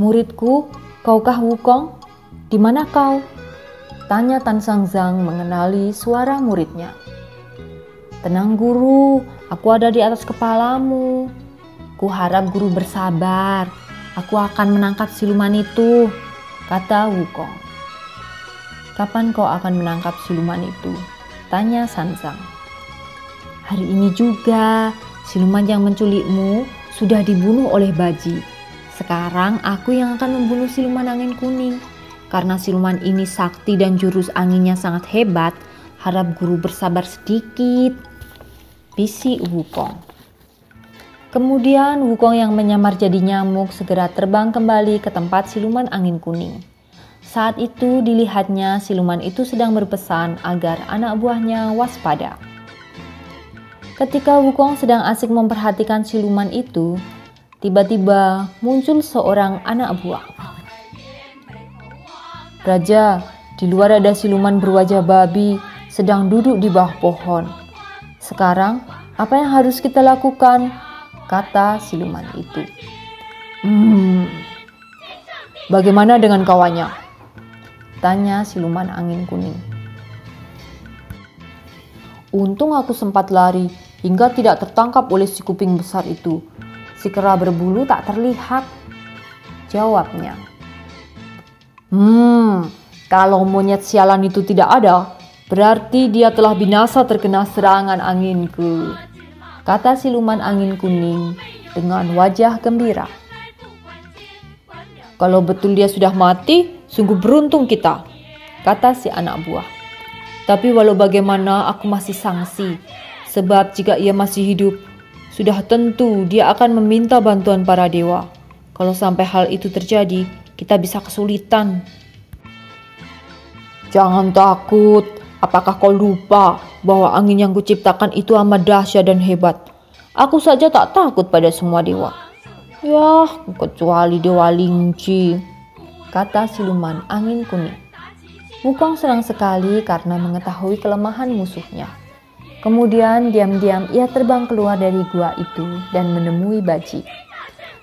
Muridku, kaukah Wukong? Di mana kau? Tanya Tan Sang Zhang mengenali suara muridnya. Tenang guru, aku ada di atas kepalamu. Ku harap guru bersabar. Aku akan menangkap siluman itu, kata Wukong. Kapan kau akan menangkap siluman itu? Tanya Sanzang. Hari ini juga, siluman yang menculikmu sudah dibunuh oleh Baji sekarang aku yang akan membunuh siluman angin kuning. Karena siluman ini sakti dan jurus anginnya sangat hebat, harap guru bersabar sedikit. Bisi Wukong. Kemudian Wukong yang menyamar jadi nyamuk segera terbang kembali ke tempat siluman angin kuning. Saat itu dilihatnya siluman itu sedang berpesan agar anak buahnya waspada. Ketika Wukong sedang asik memperhatikan siluman itu, Tiba-tiba muncul seorang anak buah. Raja, di luar ada siluman berwajah babi sedang duduk di bawah pohon. Sekarang, apa yang harus kita lakukan? Kata siluman itu. Hmm, bagaimana dengan kawannya? Tanya siluman angin kuning. Untung aku sempat lari hingga tidak tertangkap oleh si kuping besar itu. Si kera berbulu tak terlihat. Jawabnya. Hmm, kalau monyet sialan itu tidak ada, berarti dia telah binasa terkena serangan anginku. Kata siluman angin kuning dengan wajah gembira. Kalau betul dia sudah mati, sungguh beruntung kita, kata si anak buah. Tapi walau bagaimana aku masih sangsi, sebab jika ia masih hidup, sudah tentu dia akan meminta bantuan para dewa. Kalau sampai hal itu terjadi, kita bisa kesulitan. Jangan takut. Apakah kau lupa bahwa angin yang kuciptakan itu amat dahsyat dan hebat? Aku saja tak takut pada semua dewa. Yah, kecuali dewa Lingci, kata siluman angin kuning. Wukong senang sekali karena mengetahui kelemahan musuhnya. Kemudian diam-diam ia terbang keluar dari gua itu dan menemui Baji.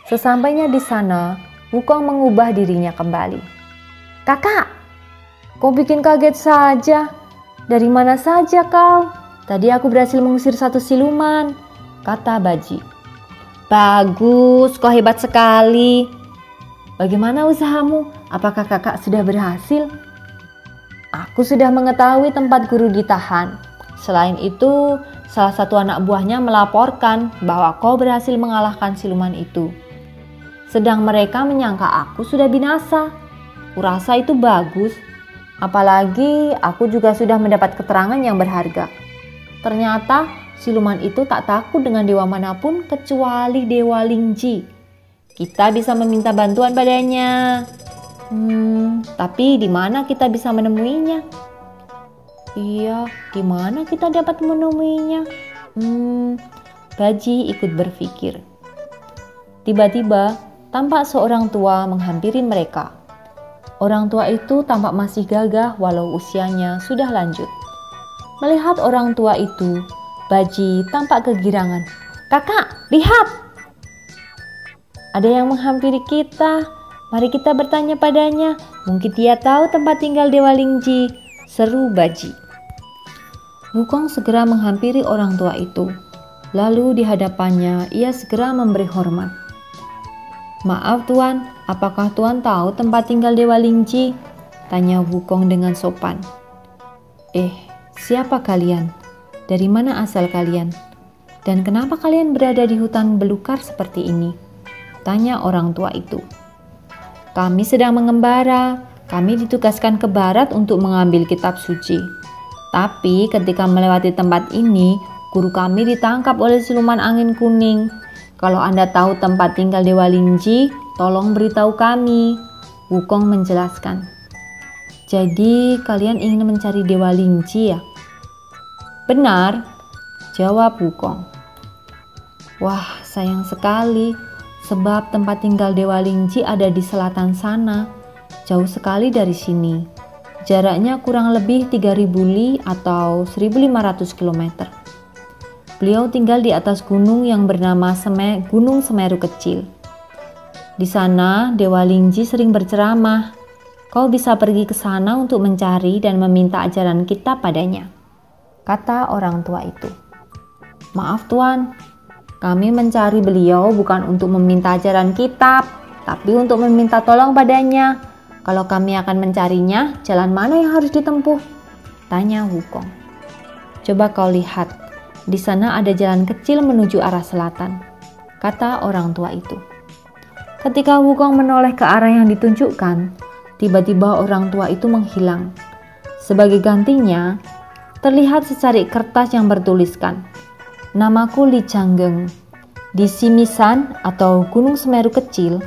Sesampainya di sana, Wukong mengubah dirinya kembali. Kakak, kau bikin kaget saja. Dari mana saja kau? Tadi aku berhasil mengusir satu siluman, kata Baji. Bagus, kau hebat sekali. Bagaimana usahamu? Apakah kakak sudah berhasil? Aku sudah mengetahui tempat guru ditahan. Selain itu, salah satu anak buahnya melaporkan bahwa kau berhasil mengalahkan siluman itu. Sedang mereka menyangka aku sudah binasa. Kurasa itu bagus. Apalagi aku juga sudah mendapat keterangan yang berharga. Ternyata siluman itu tak takut dengan dewa mana pun kecuali dewa Lingji. Kita bisa meminta bantuan padanya. Hmm, tapi di mana kita bisa menemuinya? Iya, di mana kita dapat menemuinya? Hmm, Baji ikut berpikir. Tiba-tiba, tampak seorang tua menghampiri mereka. Orang tua itu tampak masih gagah walau usianya sudah lanjut. Melihat orang tua itu, Baji tampak kegirangan. Kakak, lihat! Ada yang menghampiri kita. Mari kita bertanya padanya. Mungkin dia tahu tempat tinggal Dewa Lingji seru Baji. Wukong segera menghampiri orang tua itu. Lalu di hadapannya ia segera memberi hormat. Maaf tuan, apakah tuan tahu tempat tinggal Dewa Lingji? Tanya Wukong dengan sopan. Eh, siapa kalian? Dari mana asal kalian? Dan kenapa kalian berada di hutan belukar seperti ini? Tanya orang tua itu. Kami sedang mengembara, kami ditugaskan ke barat untuk mengambil kitab suci. Tapi ketika melewati tempat ini, guru kami ditangkap oleh siluman angin kuning. Kalau Anda tahu tempat tinggal Dewa Lingji, tolong beritahu kami. Wukong menjelaskan. Jadi kalian ingin mencari Dewa Lingji ya? Benar, jawab Wukong. Wah, sayang sekali sebab tempat tinggal Dewa Lingji ada di selatan sana, jauh sekali dari sini. Jaraknya kurang lebih 3000 li atau 1500 km. Beliau tinggal di atas gunung yang bernama Seme, Gunung Semeru Kecil. Di sana, Dewa Lingji sering berceramah. Kau bisa pergi ke sana untuk mencari dan meminta ajaran kita padanya. Kata orang tua itu. Maaf tuan, kami mencari beliau bukan untuk meminta ajaran kitab, tapi untuk meminta tolong padanya. Kalau kami akan mencarinya, jalan mana yang harus ditempuh? Tanya Wukong. Coba kau lihat, di sana ada jalan kecil menuju arah selatan, kata orang tua itu. Ketika Wukong menoleh ke arah yang ditunjukkan, tiba-tiba orang tua itu menghilang. Sebagai gantinya, terlihat secari kertas yang bertuliskan, Namaku Li Changgeng. Di Simisan atau Gunung Semeru Kecil,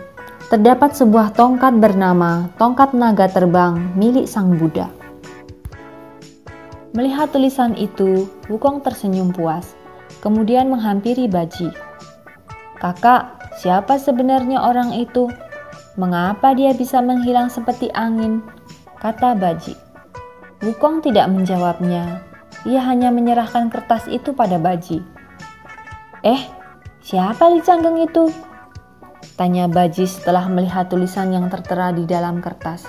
terdapat sebuah tongkat bernama Tongkat Naga Terbang milik Sang Buddha. Melihat tulisan itu, Wukong tersenyum puas, kemudian menghampiri Baji. Kakak, siapa sebenarnya orang itu? Mengapa dia bisa menghilang seperti angin? Kata Baji. Wukong tidak menjawabnya. Ia hanya menyerahkan kertas itu pada Baji. Eh, siapa Li Canggeng itu? Tanya Baji setelah melihat tulisan yang tertera di dalam kertas.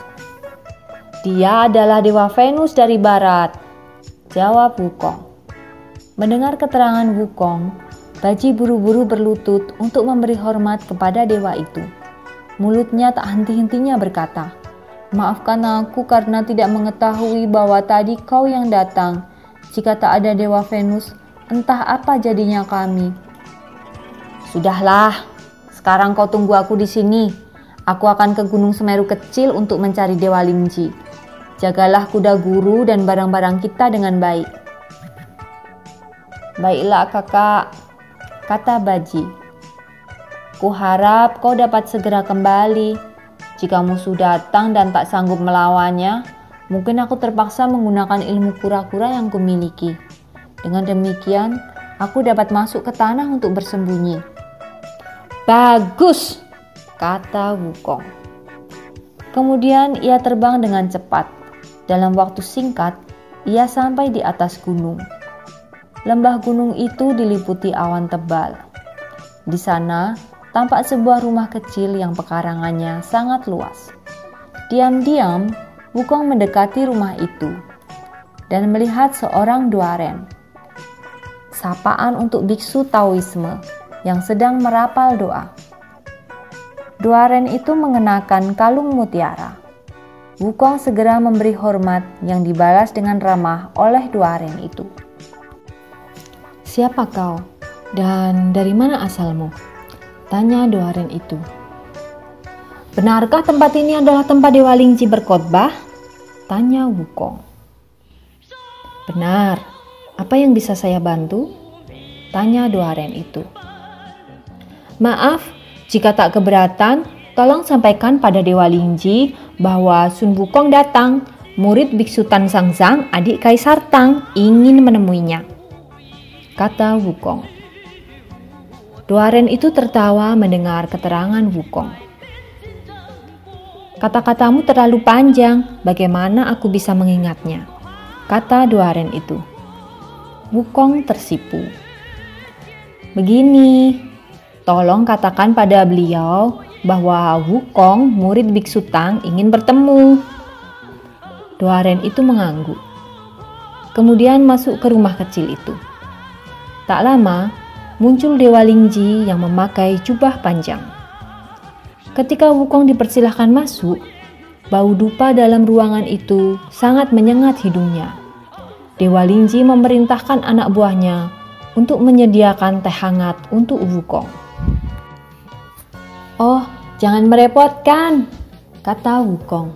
Dia adalah Dewa Venus dari Barat, Jawab Wukong. Mendengar keterangan Wukong, Baji buru-buru berlutut untuk memberi hormat kepada dewa itu. Mulutnya tak henti-hentinya berkata, Maafkan aku karena tidak mengetahui bahwa tadi kau yang datang. Jika tak ada Dewa Venus, entah apa jadinya kami. Sudahlah, sekarang kau tunggu aku di sini. Aku akan ke Gunung Semeru kecil untuk mencari Dewa Lingji. Jagalah kuda guru dan barang-barang kita dengan baik. Baiklah kakak, kata Baji. Kuharap kau dapat segera kembali. Jika musuh datang dan tak sanggup melawannya, mungkin aku terpaksa menggunakan ilmu kura-kura yang kumiliki. Dengan demikian, aku dapat masuk ke tanah untuk bersembunyi. Bagus, kata Wukong. Kemudian ia terbang dengan cepat dalam waktu singkat, ia sampai di atas gunung. Lembah gunung itu diliputi awan tebal. Di sana tampak sebuah rumah kecil yang pekarangannya sangat luas. Diam-diam, Wukong mendekati rumah itu dan melihat seorang duaren. Sapaan untuk biksu Taoisme yang sedang merapal doa. Duaren itu mengenakan kalung mutiara. Wukong segera memberi hormat yang dibalas dengan ramah oleh Duaren itu. Siapa kau? Dan dari mana asalmu? Tanya Duaren itu. Benarkah tempat ini adalah tempat Dewa Lingji berkhotbah? Tanya Wukong. Benar. Apa yang bisa saya bantu? Tanya Duaren itu. Maaf, jika tak keberatan, tolong sampaikan pada Dewa Lingji bahwa Sun Wukong datang, murid Biksu Tan Sang Sang, adik Kaisar Tang, ingin menemuinya. Kata Wukong. Duaren itu tertawa mendengar keterangan Wukong. Kata-katamu terlalu panjang, bagaimana aku bisa mengingatnya? Kata Duaren itu. Wukong tersipu. Begini, tolong katakan pada beliau bahwa Wukong, murid Biksu Tang, ingin bertemu. Duaren itu mengangguk. Kemudian masuk ke rumah kecil itu. Tak lama, muncul Dewa Lingji yang memakai jubah panjang. Ketika Wukong dipersilahkan masuk, bau dupa dalam ruangan itu sangat menyengat hidungnya. Dewa Lingji memerintahkan anak buahnya untuk menyediakan teh hangat untuk Wukong. Oh, jangan merepotkan, kata Wukong.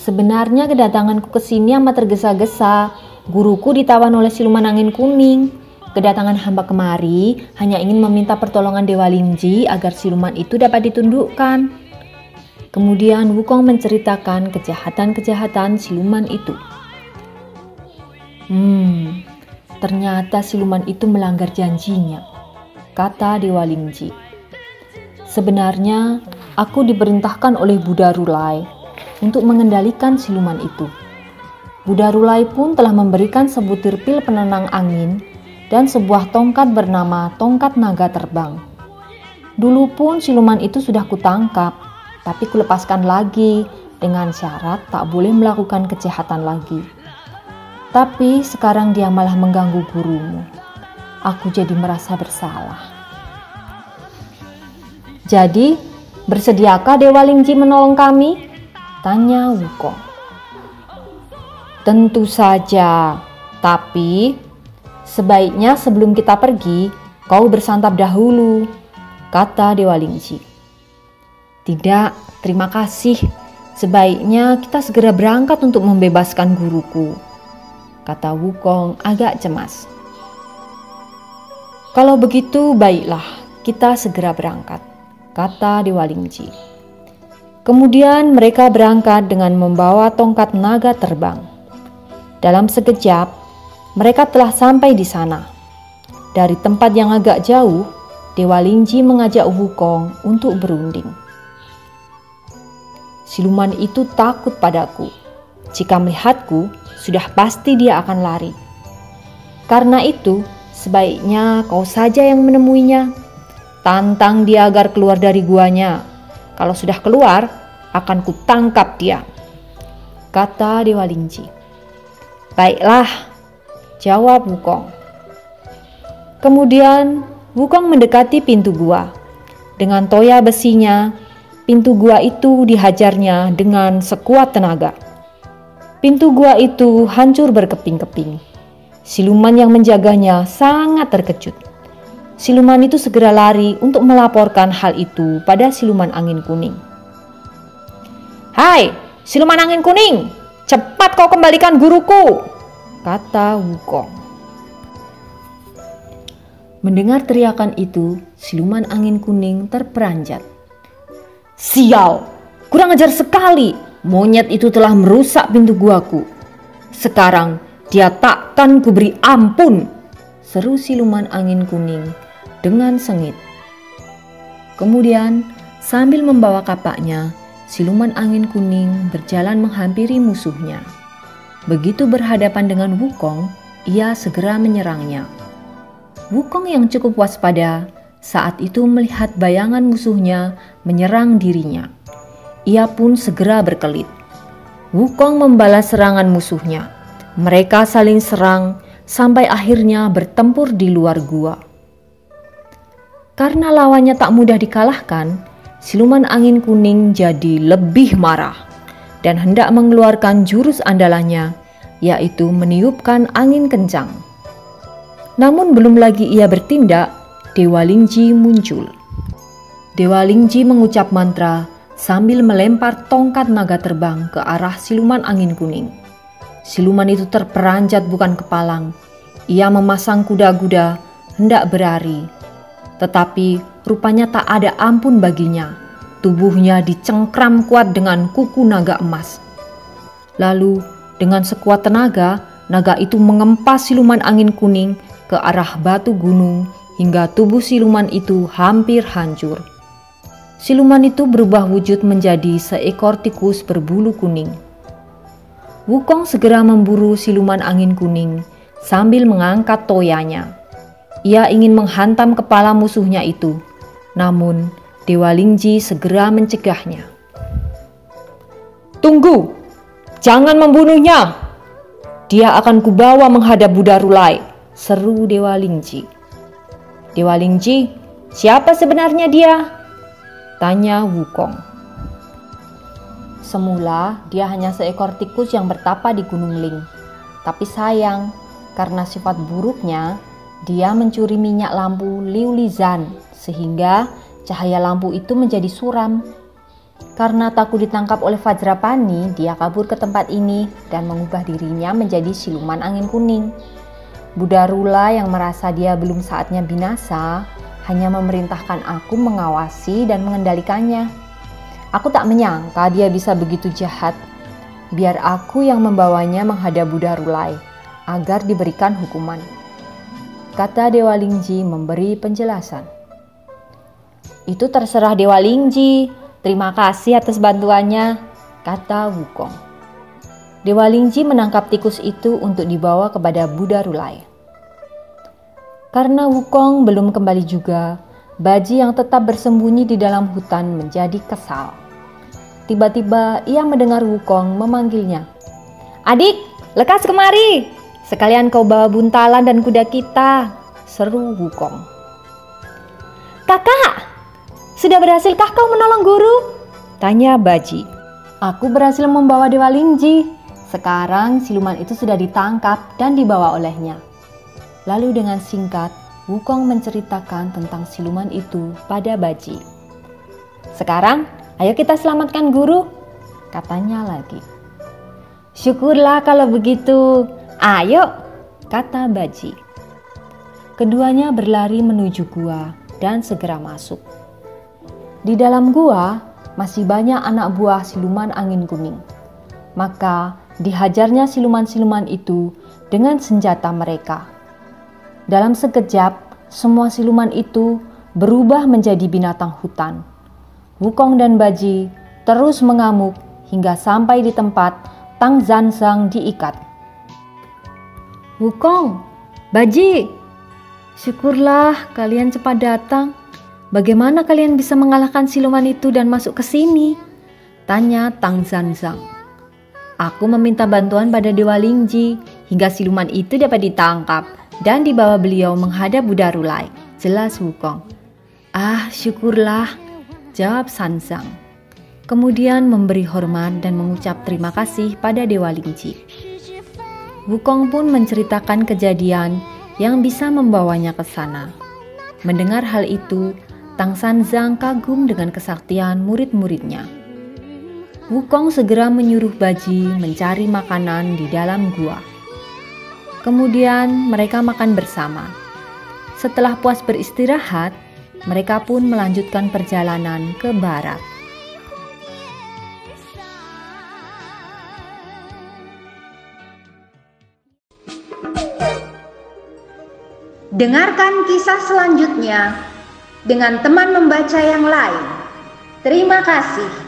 Sebenarnya kedatanganku ke sini amat tergesa-gesa. Guruku ditawan oleh siluman angin kuning. Kedatangan hamba kemari hanya ingin meminta pertolongan Dewa Lingji agar siluman itu dapat ditundukkan. Kemudian Wukong menceritakan kejahatan-kejahatan siluman itu. Hmm, ternyata siluman itu melanggar janjinya, kata Dewa Lingji. Sebenarnya, aku diperintahkan oleh Buddha Rulai untuk mengendalikan siluman itu. Buddha Rulai pun telah memberikan sebutir pil penenang angin dan sebuah tongkat bernama tongkat naga terbang. Dulu pun siluman itu sudah kutangkap, tapi kulepaskan lagi dengan syarat tak boleh melakukan kejahatan lagi. Tapi sekarang dia malah mengganggu gurumu. Aku jadi merasa bersalah. Jadi, bersediakah Dewa Lingji menolong kami? Tanya Wukong. Tentu saja, tapi Sebaiknya sebelum kita pergi, kau bersantap dahulu, kata Dewa Lingji. Tidak, terima kasih. Sebaiknya kita segera berangkat untuk membebaskan guruku, kata Wukong agak cemas. Kalau begitu, baiklah, kita segera berangkat, kata Dewa Lingji. Kemudian mereka berangkat dengan membawa tongkat naga terbang. Dalam sekejap, mereka telah sampai di sana. Dari tempat yang agak jauh, Dewa Lingji mengajak Wukong untuk berunding. Siluman itu takut padaku. Jika melihatku, sudah pasti dia akan lari. Karena itu, sebaiknya kau saja yang menemuinya. Tantang dia agar keluar dari guanya. Kalau sudah keluar, akan kutangkap dia. Kata Dewa Lingji. Baiklah, Jawab Wukong. Kemudian Wukong mendekati pintu gua. Dengan toya besinya, pintu gua itu dihajarnya dengan sekuat tenaga. Pintu gua itu hancur berkeping-keping. Siluman yang menjaganya sangat terkejut. Siluman itu segera lari untuk melaporkan hal itu pada siluman angin kuning. Hai, siluman angin kuning, cepat kau kembalikan guruku, kata Wukong. Mendengar teriakan itu, siluman angin kuning terperanjat. Sial, kurang ajar sekali. Monyet itu telah merusak pintu guaku. Sekarang dia takkan kuberi ampun. Seru siluman angin kuning dengan sengit. Kemudian, sambil membawa kapaknya, siluman angin kuning berjalan menghampiri musuhnya. Begitu berhadapan dengan Wukong, ia segera menyerangnya. Wukong yang cukup waspada saat itu melihat bayangan musuhnya menyerang dirinya. Ia pun segera berkelit. Wukong membalas serangan musuhnya. Mereka saling serang sampai akhirnya bertempur di luar gua. Karena lawannya tak mudah dikalahkan, siluman angin kuning jadi lebih marah dan hendak mengeluarkan jurus andalannya, yaitu meniupkan angin kencang. Namun belum lagi ia bertindak, Dewa Lingji muncul. Dewa Lingji mengucap mantra sambil melempar tongkat naga terbang ke arah siluman angin kuning. Siluman itu terperanjat bukan kepalang. Ia memasang kuda-kuda hendak berlari. Tetapi rupanya tak ada ampun baginya Tubuhnya dicengkram kuat dengan kuku naga emas. Lalu, dengan sekuat tenaga, naga itu mengempas siluman angin kuning ke arah batu gunung hingga tubuh siluman itu hampir hancur. Siluman itu berubah wujud menjadi seekor tikus berbulu kuning. Wukong segera memburu siluman angin kuning sambil mengangkat toyanya. Ia ingin menghantam kepala musuhnya itu, namun Dewa Lingji segera mencegahnya. Tunggu, jangan membunuhnya. Dia akan kubawa menghadap Buddha Rulai, seru Dewa Lingji. Dewa Lingji, siapa sebenarnya dia? Tanya Wukong. Semula dia hanya seekor tikus yang bertapa di Gunung Ling. Tapi sayang, karena sifat buruknya, dia mencuri minyak lampu Liu Lizan sehingga Cahaya lampu itu menjadi suram. Karena takut ditangkap oleh Vajrapani, dia kabur ke tempat ini dan mengubah dirinya menjadi siluman angin kuning. Buddha Rula yang merasa dia belum saatnya binasa hanya memerintahkan aku mengawasi dan mengendalikannya. Aku tak menyangka dia bisa begitu jahat. Biar aku yang membawanya menghadap Buddha Rulai agar diberikan hukuman. Kata Dewa Lingji memberi penjelasan. Itu terserah Dewa Lingji. Terima kasih atas bantuannya, kata Wukong. Dewa Lingji menangkap tikus itu untuk dibawa kepada Buddha Rulai. Karena Wukong belum kembali juga, Baji yang tetap bersembunyi di dalam hutan menjadi kesal. Tiba-tiba ia mendengar Wukong memanggilnya. Adik, lekas kemari. Sekalian kau bawa buntalan dan kuda kita, seru Wukong. Kakak, sudah berhasilkah kau menolong guru? Tanya Baji. Aku berhasil membawa Dewa Lingji. Sekarang siluman itu sudah ditangkap dan dibawa olehnya. Lalu dengan singkat, Wukong menceritakan tentang siluman itu pada Baji. Sekarang, ayo kita selamatkan guru, katanya lagi. Syukurlah kalau begitu. Ayo, kata Baji. Keduanya berlari menuju gua dan segera masuk. Di dalam gua masih banyak anak buah siluman angin kuning. Maka dihajarnya siluman-siluman itu dengan senjata mereka. Dalam sekejap, semua siluman itu berubah menjadi binatang hutan. Wukong dan Baji terus mengamuk hingga sampai di tempat Tang Zanzang diikat. Wukong, Baji, syukurlah kalian cepat datang. Bagaimana kalian bisa mengalahkan siluman itu dan masuk ke sini? Tanya Tang Zanzang. Aku meminta bantuan pada Dewa Lingji hingga siluman itu dapat ditangkap dan dibawa beliau menghadap Buddha Rulai. Jelas Wukong. Ah, syukurlah, jawab Sansang. Kemudian memberi hormat dan mengucap terima kasih pada Dewa Lingji. Wukong pun menceritakan kejadian yang bisa membawanya ke sana. Mendengar hal itu, Tang Sanzang kagum dengan kesaktian murid-muridnya. Wukong segera menyuruh Baji mencari makanan di dalam gua. Kemudian mereka makan bersama. Setelah puas beristirahat, mereka pun melanjutkan perjalanan ke barat. Dengarkan kisah selanjutnya dengan teman membaca yang lain. Terima kasih.